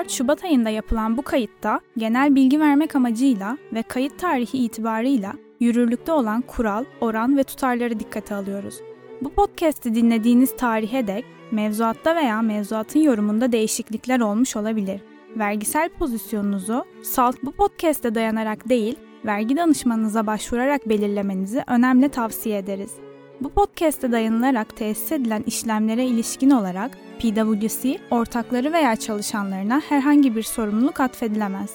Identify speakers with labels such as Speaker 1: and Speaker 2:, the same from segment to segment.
Speaker 1: 24 Şubat ayında yapılan bu kayıtta genel bilgi vermek amacıyla ve kayıt tarihi itibarıyla yürürlükte olan kural, oran ve tutarları dikkate alıyoruz. Bu podcast'i dinlediğiniz tarihe dek mevzuatta veya mevzuatın yorumunda değişiklikler olmuş olabilir. Vergisel pozisyonunuzu SALT bu podcast'e dayanarak değil, vergi danışmanınıza başvurarak belirlemenizi önemli tavsiye ederiz. Bu podcast'e dayanılarak tesis edilen işlemlere ilişkin olarak PwC, ortakları veya çalışanlarına herhangi bir sorumluluk atfedilemez.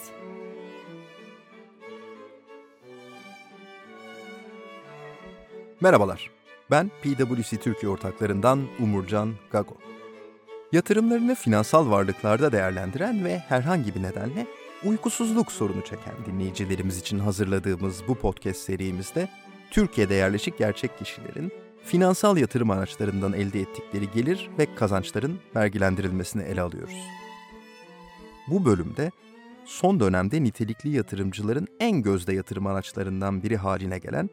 Speaker 2: Merhabalar, ben PwC Türkiye ortaklarından Umurcan Gago. Yatırımlarını finansal varlıklarda değerlendiren ve herhangi bir nedenle uykusuzluk sorunu çeken dinleyicilerimiz için hazırladığımız bu podcast serimizde Türkiye'de yerleşik gerçek kişilerin finansal yatırım araçlarından elde ettikleri gelir ve kazançların vergilendirilmesini ele alıyoruz. Bu bölümde son dönemde nitelikli yatırımcıların en gözde yatırım araçlarından biri haline gelen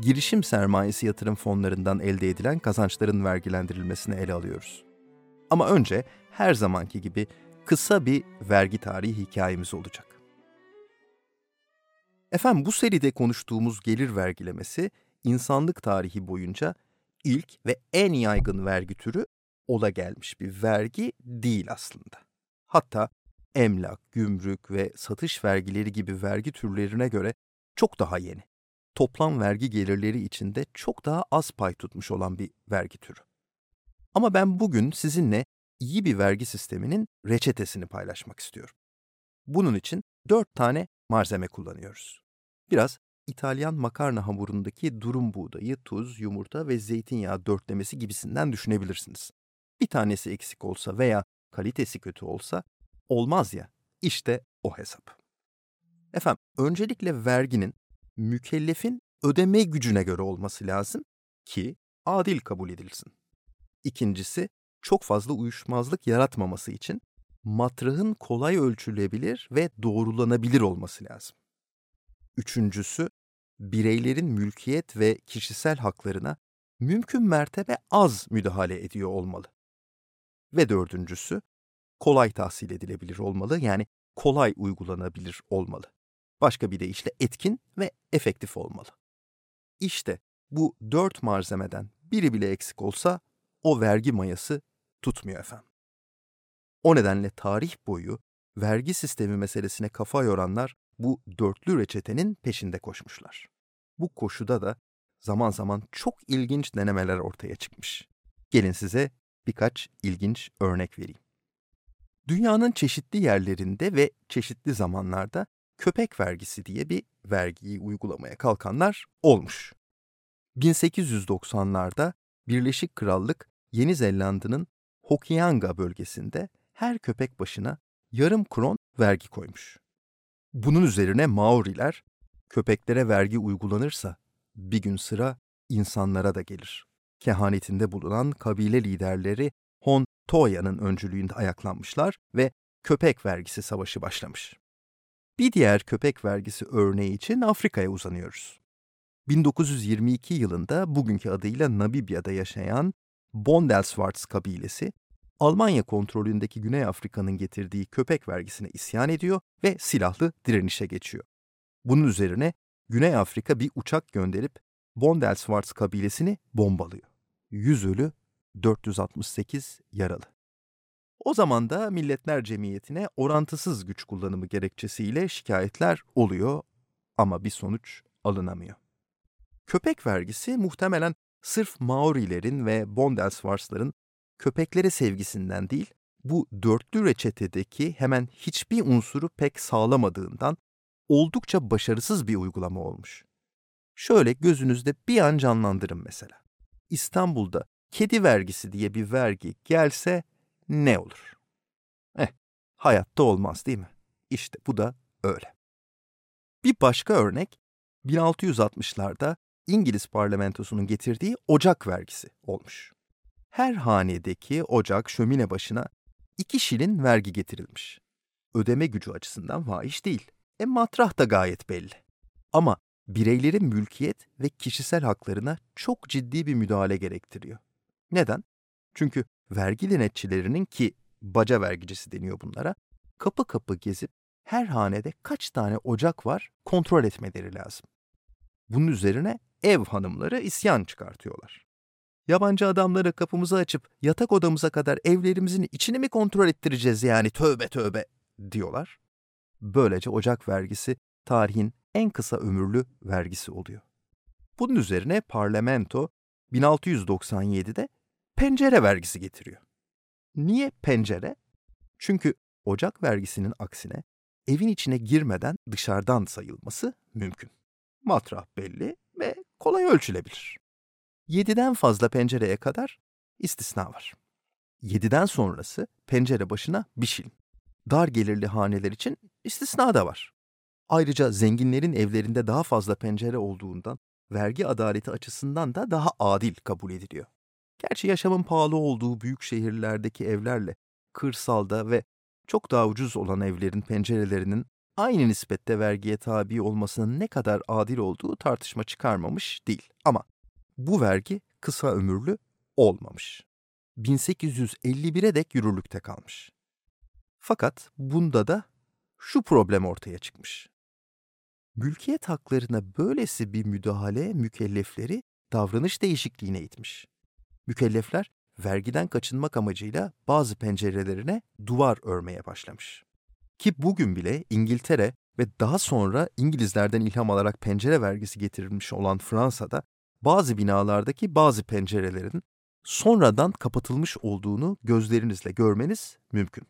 Speaker 2: girişim sermayesi yatırım fonlarından elde edilen kazançların vergilendirilmesini ele alıyoruz. Ama önce her zamanki gibi kısa bir vergi tarihi hikayemiz olacak. Efendim bu seride konuştuğumuz gelir vergilemesi insanlık tarihi boyunca ilk ve en yaygın vergi türü ola gelmiş bir vergi değil aslında. Hatta emlak, gümrük ve satış vergileri gibi vergi türlerine göre çok daha yeni. Toplam vergi gelirleri içinde çok daha az pay tutmuş olan bir vergi türü. Ama ben bugün sizinle iyi bir vergi sisteminin reçetesini paylaşmak istiyorum. Bunun için dört tane malzeme kullanıyoruz. Biraz İtalyan makarna hamurundaki durum buğdayı, tuz, yumurta ve zeytinyağı dörtlemesi gibisinden düşünebilirsiniz. Bir tanesi eksik olsa veya kalitesi kötü olsa olmaz ya, işte o hesap. Efendim, öncelikle verginin mükellefin ödeme gücüne göre olması lazım ki adil kabul edilsin. İkincisi, çok fazla uyuşmazlık yaratmaması için matrahın kolay ölçülebilir ve doğrulanabilir olması lazım. Üçüncüsü, bireylerin mülkiyet ve kişisel haklarına mümkün mertebe az müdahale ediyor olmalı. Ve dördüncüsü, kolay tahsil edilebilir olmalı yani kolay uygulanabilir olmalı. Başka bir deyişle etkin ve efektif olmalı. İşte bu dört malzemeden biri bile eksik olsa o vergi mayası tutmuyor efendim. O nedenle tarih boyu vergi sistemi meselesine kafa yoranlar bu dörtlü reçetenin peşinde koşmuşlar. Bu koşuda da zaman zaman çok ilginç denemeler ortaya çıkmış. Gelin size birkaç ilginç örnek vereyim. Dünyanın çeşitli yerlerinde ve çeşitli zamanlarda köpek vergisi diye bir vergiyi uygulamaya kalkanlar olmuş. 1890'larda Birleşik Krallık Yeni Zelanda'nın Hokianga bölgesinde her köpek başına yarım kron vergi koymuş. Bunun üzerine Maoriler, köpeklere vergi uygulanırsa bir gün sıra insanlara da gelir. Kehanetinde bulunan kabile liderleri Hon Toya'nın öncülüğünde ayaklanmışlar ve köpek vergisi savaşı başlamış. Bir diğer köpek vergisi örneği için Afrika'ya uzanıyoruz. 1922 yılında bugünkü adıyla Namibya'da yaşayan Bondelswarts kabilesi Almanya kontrolündeki Güney Afrika'nın getirdiği köpek vergisine isyan ediyor ve silahlı direnişe geçiyor. Bunun üzerine Güney Afrika bir uçak gönderip Bondelswarts kabilesini bombalıyor. 100 ölü, 468 yaralı. O zaman da Milletler Cemiyeti'ne orantısız güç kullanımı gerekçesiyle şikayetler oluyor ama bir sonuç alınamıyor. Köpek vergisi muhtemelen sırf Maorilerin ve Bondelswartsların köpeklere sevgisinden değil, bu dörtlü reçetedeki hemen hiçbir unsuru pek sağlamadığından oldukça başarısız bir uygulama olmuş. Şöyle gözünüzde bir an canlandırın mesela. İstanbul'da kedi vergisi diye bir vergi gelse ne olur? Eh, hayatta olmaz değil mi? İşte bu da öyle. Bir başka örnek 1660'larda İngiliz parlamentosunun getirdiği ocak vergisi olmuş. Her hanedeki ocak şömine başına iki şilin vergi getirilmiş. Ödeme gücü açısından fahiş değil. E matrah da gayet belli. Ama bireylerin mülkiyet ve kişisel haklarına çok ciddi bir müdahale gerektiriyor. Neden? Çünkü vergi denetçilerinin ki baca vergicisi deniyor bunlara, kapı kapı gezip her hanede kaç tane ocak var kontrol etmeleri lazım. Bunun üzerine ev hanımları isyan çıkartıyorlar. Yabancı adamlara kapımızı açıp yatak odamıza kadar evlerimizin içini mi kontrol ettireceğiz yani tövbe tövbe diyorlar. Böylece ocak vergisi tarihin en kısa ömürlü vergisi oluyor. Bunun üzerine parlamento 1697'de pencere vergisi getiriyor. Niye pencere? Çünkü ocak vergisinin aksine evin içine girmeden dışarıdan sayılması mümkün. Matrah belli ve kolay ölçülebilir. 7'den fazla pencereye kadar istisna var. 7'den sonrası pencere başına bir şilin. Dar gelirli haneler için istisna da var. Ayrıca zenginlerin evlerinde daha fazla pencere olduğundan vergi adaleti açısından da daha adil kabul ediliyor. Gerçi yaşamın pahalı olduğu büyük şehirlerdeki evlerle kırsalda ve çok daha ucuz olan evlerin pencerelerinin aynı nispette vergiye tabi olmasının ne kadar adil olduğu tartışma çıkarmamış değil. Ama bu vergi kısa ömürlü olmamış. 1851'e dek yürürlükte kalmış. Fakat bunda da şu problem ortaya çıkmış. Mülkiyet haklarına böylesi bir müdahale mükellefleri davranış değişikliğine itmiş. Mükellefler vergiden kaçınmak amacıyla bazı pencerelerine duvar örmeye başlamış. Ki bugün bile İngiltere ve daha sonra İngilizlerden ilham alarak pencere vergisi getirilmiş olan Fransa'da bazı binalardaki bazı pencerelerin sonradan kapatılmış olduğunu gözlerinizle görmeniz mümkün.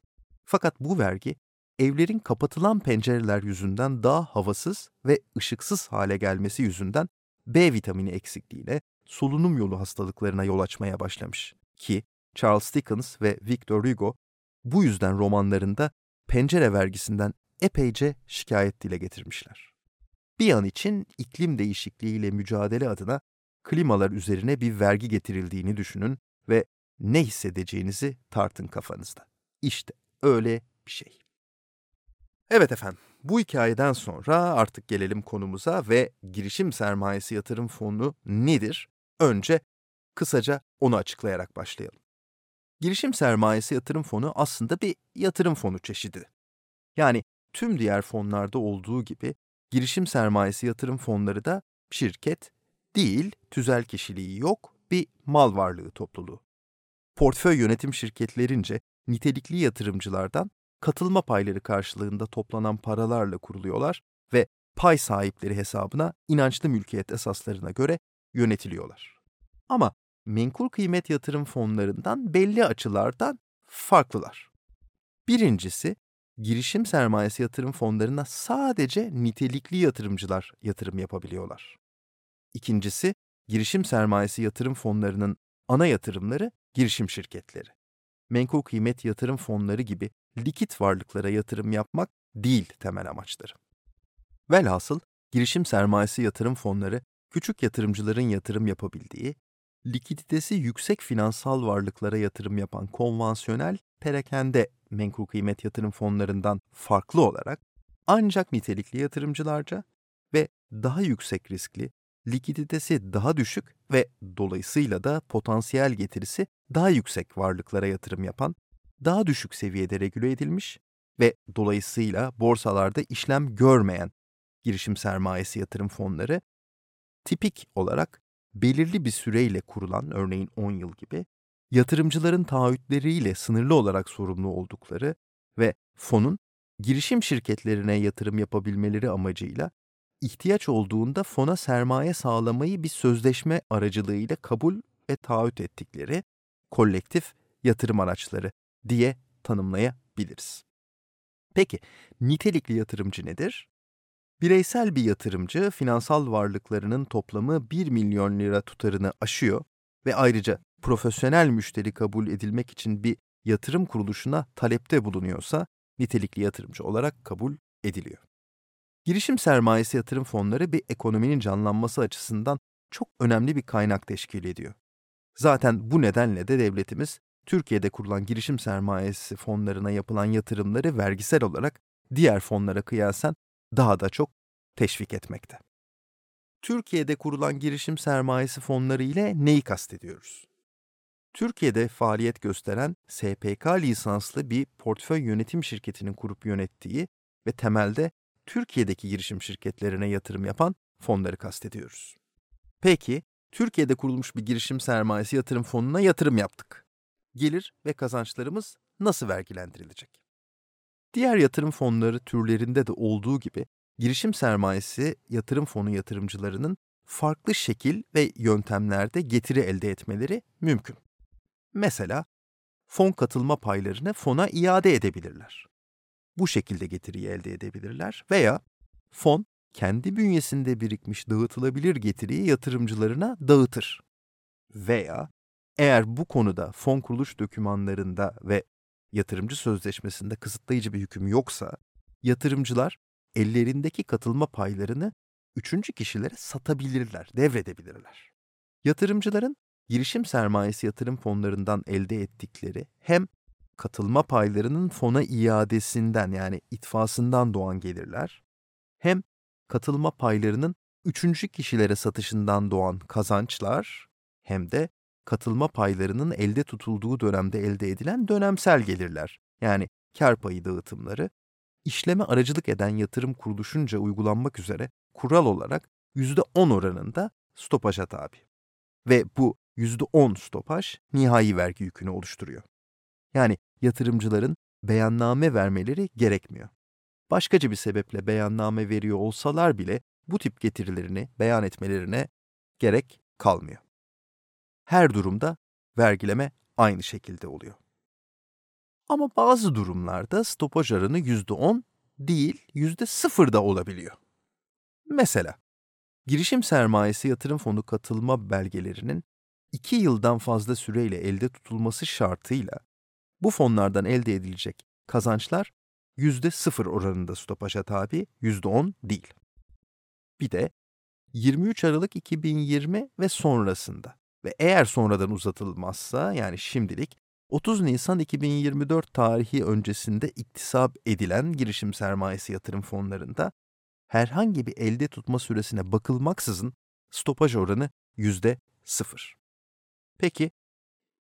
Speaker 2: Fakat bu vergi evlerin kapatılan pencereler yüzünden daha havasız ve ışıksız hale gelmesi yüzünden B vitamini eksikliğine solunum yolu hastalıklarına yol açmaya başlamış ki Charles Dickens ve Victor Hugo bu yüzden romanlarında pencere vergisinden epeyce şikayet dile getirmişler. Bir an için iklim değişikliğiyle mücadele adına klimalar üzerine bir vergi getirildiğini düşünün ve ne hissedeceğinizi tartın kafanızda. İşte öyle bir şey. Evet efendim, bu hikayeden sonra artık gelelim konumuza ve girişim sermayesi yatırım fonu nedir? Önce kısaca onu açıklayarak başlayalım. Girişim sermayesi yatırım fonu aslında bir yatırım fonu çeşidi. Yani tüm diğer fonlarda olduğu gibi girişim sermayesi yatırım fonları da şirket değil, tüzel kişiliği yok, bir mal varlığı topluluğu. Portföy yönetim şirketlerince nitelikli yatırımcılardan katılma payları karşılığında toplanan paralarla kuruluyorlar ve pay sahipleri hesabına inançlı mülkiyet esaslarına göre yönetiliyorlar. Ama menkul kıymet yatırım fonlarından belli açılardan farklılar. Birincisi, girişim sermayesi yatırım fonlarına sadece nitelikli yatırımcılar yatırım yapabiliyorlar. İkincisi, girişim sermayesi yatırım fonlarının ana yatırımları girişim şirketleri. Menkul kıymet yatırım fonları gibi likit varlıklara yatırım yapmak değil temel amaçları. Velhasıl girişim sermayesi yatırım fonları küçük yatırımcıların yatırım yapabildiği, likiditesi yüksek finansal varlıklara yatırım yapan konvansiyonel perakende menkul kıymet yatırım fonlarından farklı olarak ancak nitelikli yatırımcılarca ve daha yüksek riskli, likiditesi daha düşük ve dolayısıyla da potansiyel getirisi daha yüksek varlıklara yatırım yapan daha düşük seviyede regüle edilmiş ve dolayısıyla borsalarda işlem görmeyen girişim sermayesi yatırım fonları tipik olarak belirli bir süreyle kurulan örneğin 10 yıl gibi yatırımcıların taahhütleriyle sınırlı olarak sorumlu oldukları ve fonun girişim şirketlerine yatırım yapabilmeleri amacıyla ihtiyaç olduğunda fona sermaye sağlamayı bir sözleşme aracılığıyla kabul ve taahhüt ettikleri kolektif yatırım araçları diye tanımlayabiliriz. Peki, nitelikli yatırımcı nedir? Bireysel bir yatırımcı finansal varlıklarının toplamı 1 milyon lira tutarını aşıyor ve ayrıca profesyonel müşteri kabul edilmek için bir yatırım kuruluşuna talepte bulunuyorsa nitelikli yatırımcı olarak kabul ediliyor. Girişim sermayesi yatırım fonları bir ekonominin canlanması açısından çok önemli bir kaynak teşkil ediyor. Zaten bu nedenle de devletimiz Türkiye'de kurulan girişim sermayesi fonlarına yapılan yatırımları vergisel olarak diğer fonlara kıyasen daha da çok teşvik etmekte. Türkiye'de kurulan girişim sermayesi fonları ile neyi kastediyoruz? Türkiye'de faaliyet gösteren SPK lisanslı bir portföy yönetim şirketinin kurup yönettiği ve temelde Türkiye'deki girişim şirketlerine yatırım yapan fonları kastediyoruz. Peki, Türkiye'de kurulmuş bir girişim sermayesi yatırım fonuna yatırım yaptık. Gelir ve kazançlarımız nasıl vergilendirilecek? Diğer yatırım fonları türlerinde de olduğu gibi girişim sermayesi yatırım fonu yatırımcılarının farklı şekil ve yöntemlerde getiri elde etmeleri mümkün. Mesela fon katılma paylarını fona iade edebilirler. Bu şekilde getiriyi elde edebilirler veya fon kendi bünyesinde birikmiş dağıtılabilir getiriyi yatırımcılarına dağıtır. Veya eğer bu konuda fon kuruluş dokümanlarında ve yatırımcı sözleşmesinde kısıtlayıcı bir hüküm yoksa, yatırımcılar ellerindeki katılma paylarını üçüncü kişilere satabilirler, devredebilirler. Yatırımcıların girişim sermayesi yatırım fonlarından elde ettikleri hem katılma paylarının fona iadesinden yani itfasından doğan gelirler, hem katılma paylarının üçüncü kişilere satışından doğan kazançlar, hem de katılma paylarının elde tutulduğu dönemde elde edilen dönemsel gelirler, yani kar payı dağıtımları, işleme aracılık eden yatırım kuruluşunca uygulanmak üzere kural olarak %10 oranında stopaja tabi. Ve bu %10 stopaj nihai vergi yükünü oluşturuyor. Yani yatırımcıların beyanname vermeleri gerekmiyor. Başkaca bir sebeple beyanname veriyor olsalar bile bu tip getirilerini beyan etmelerine gerek kalmıyor. Her durumda vergileme aynı şekilde oluyor. Ama bazı durumlarda stopaj oranı %10 değil %0 da olabiliyor. Mesela, girişim sermayesi yatırım fonu katılma belgelerinin 2 yıldan fazla süreyle elde tutulması şartıyla bu fonlardan elde edilecek kazançlar %0 oranında stopaja tabi, %10 değil. Bir de 23 Aralık 2020 ve sonrasında ve eğer sonradan uzatılmazsa yani şimdilik 30 Nisan 2024 tarihi öncesinde iktisap edilen girişim sermayesi yatırım fonlarında herhangi bir elde tutma süresine bakılmaksızın stopaj oranı yüzde sıfır. Peki,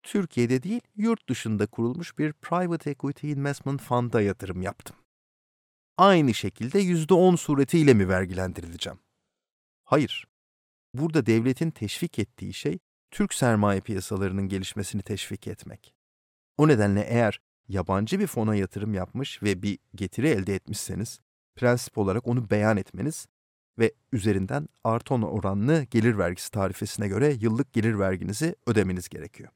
Speaker 2: Türkiye'de değil, yurt dışında kurulmuş bir Private Equity Investment Fund'a yatırım yaptım. Aynı şekilde yüzde on suretiyle mi vergilendirileceğim? Hayır. Burada devletin teşvik ettiği şey, Türk sermaye piyasalarının gelişmesini teşvik etmek. O nedenle eğer yabancı bir fona yatırım yapmış ve bir getiri elde etmişseniz, prensip olarak onu beyan etmeniz ve üzerinden artı oranlı gelir vergisi tarifesine göre yıllık gelir verginizi ödemeniz gerekiyor.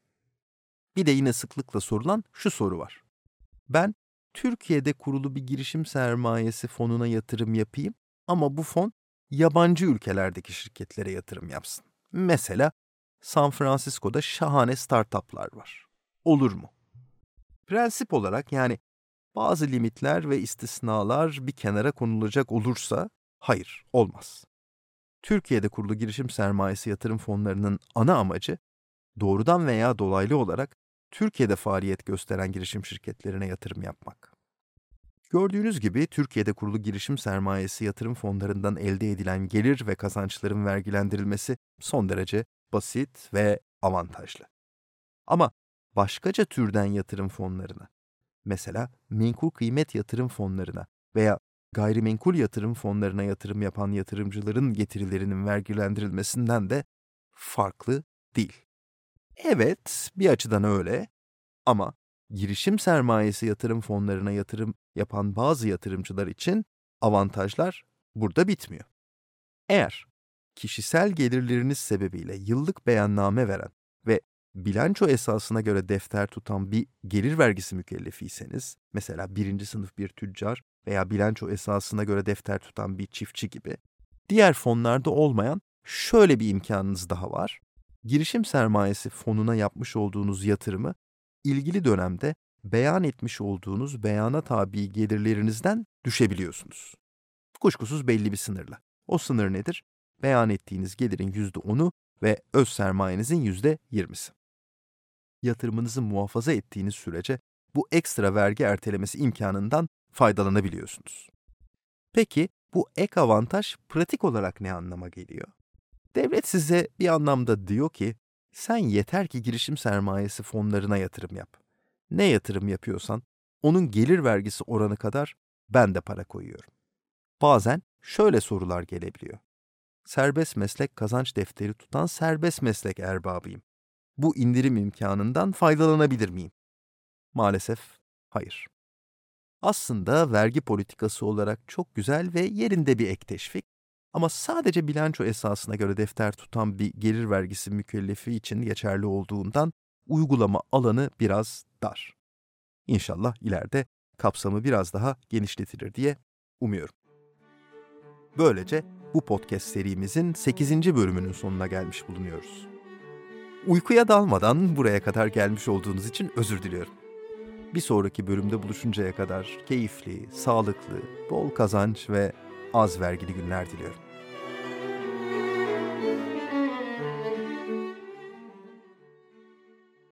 Speaker 2: Bir de yine sıklıkla sorulan şu soru var. Ben Türkiye'de kurulu bir girişim sermayesi fonuna yatırım yapayım ama bu fon yabancı ülkelerdeki şirketlere yatırım yapsın. Mesela San Francisco'da şahane startuplar var. Olur mu? Prensip olarak yani bazı limitler ve istisnalar bir kenara konulacak olursa hayır, olmaz. Türkiye'de kurulu girişim sermayesi yatırım fonlarının ana amacı doğrudan veya dolaylı olarak Türkiye'de faaliyet gösteren girişim şirketlerine yatırım yapmak. Gördüğünüz gibi Türkiye'de kurulu girişim sermayesi yatırım fonlarından elde edilen gelir ve kazançların vergilendirilmesi son derece basit ve avantajlı. Ama başkaca türden yatırım fonlarına, mesela menkul kıymet yatırım fonlarına veya gayrimenkul yatırım fonlarına yatırım yapan yatırımcıların getirilerinin vergilendirilmesinden de farklı değil. Evet, bir açıdan öyle ama girişim sermayesi yatırım fonlarına yatırım yapan bazı yatırımcılar için avantajlar burada bitmiyor. Eğer kişisel gelirleriniz sebebiyle yıllık beyanname veren ve bilanço esasına göre defter tutan bir gelir vergisi mükellefiyseniz, mesela birinci sınıf bir tüccar veya bilanço esasına göre defter tutan bir çiftçi gibi, diğer fonlarda olmayan şöyle bir imkanınız daha var. Girişim sermayesi fonuna yapmış olduğunuz yatırımı ilgili dönemde beyan etmiş olduğunuz beyana tabi gelirlerinizden düşebiliyorsunuz. Kuşkusuz belli bir sınırla. O sınır nedir? Beyan ettiğiniz gelirin %10'u ve öz sermayenizin %20'si yatırımınızı muhafaza ettiğiniz sürece bu ekstra vergi ertelemesi imkanından faydalanabiliyorsunuz. Peki bu ek avantaj pratik olarak ne anlama geliyor? Devlet size bir anlamda diyor ki, Sen yeter ki girişim sermayesi fonlarına yatırım yap. Ne yatırım yapıyorsan onun gelir vergisi oranı kadar ben de para koyuyorum. Bazen şöyle sorular gelebiliyor. Serbest meslek kazanç defteri tutan serbest meslek erbabıyım. Bu indirim imkanından faydalanabilir miyim? Maalesef hayır. Aslında vergi politikası olarak çok güzel ve yerinde bir ek teşvik ama sadece bilanço esasına göre defter tutan bir gelir vergisi mükellefi için geçerli olduğundan uygulama alanı biraz dar. İnşallah ileride kapsamı biraz daha genişletilir diye umuyorum. Böylece bu podcast serimizin 8. bölümünün sonuna gelmiş bulunuyoruz. Uykuya dalmadan buraya kadar gelmiş olduğunuz için özür diliyorum. Bir sonraki bölümde buluşuncaya kadar keyifli, sağlıklı, bol kazanç ve az vergili günler diliyorum.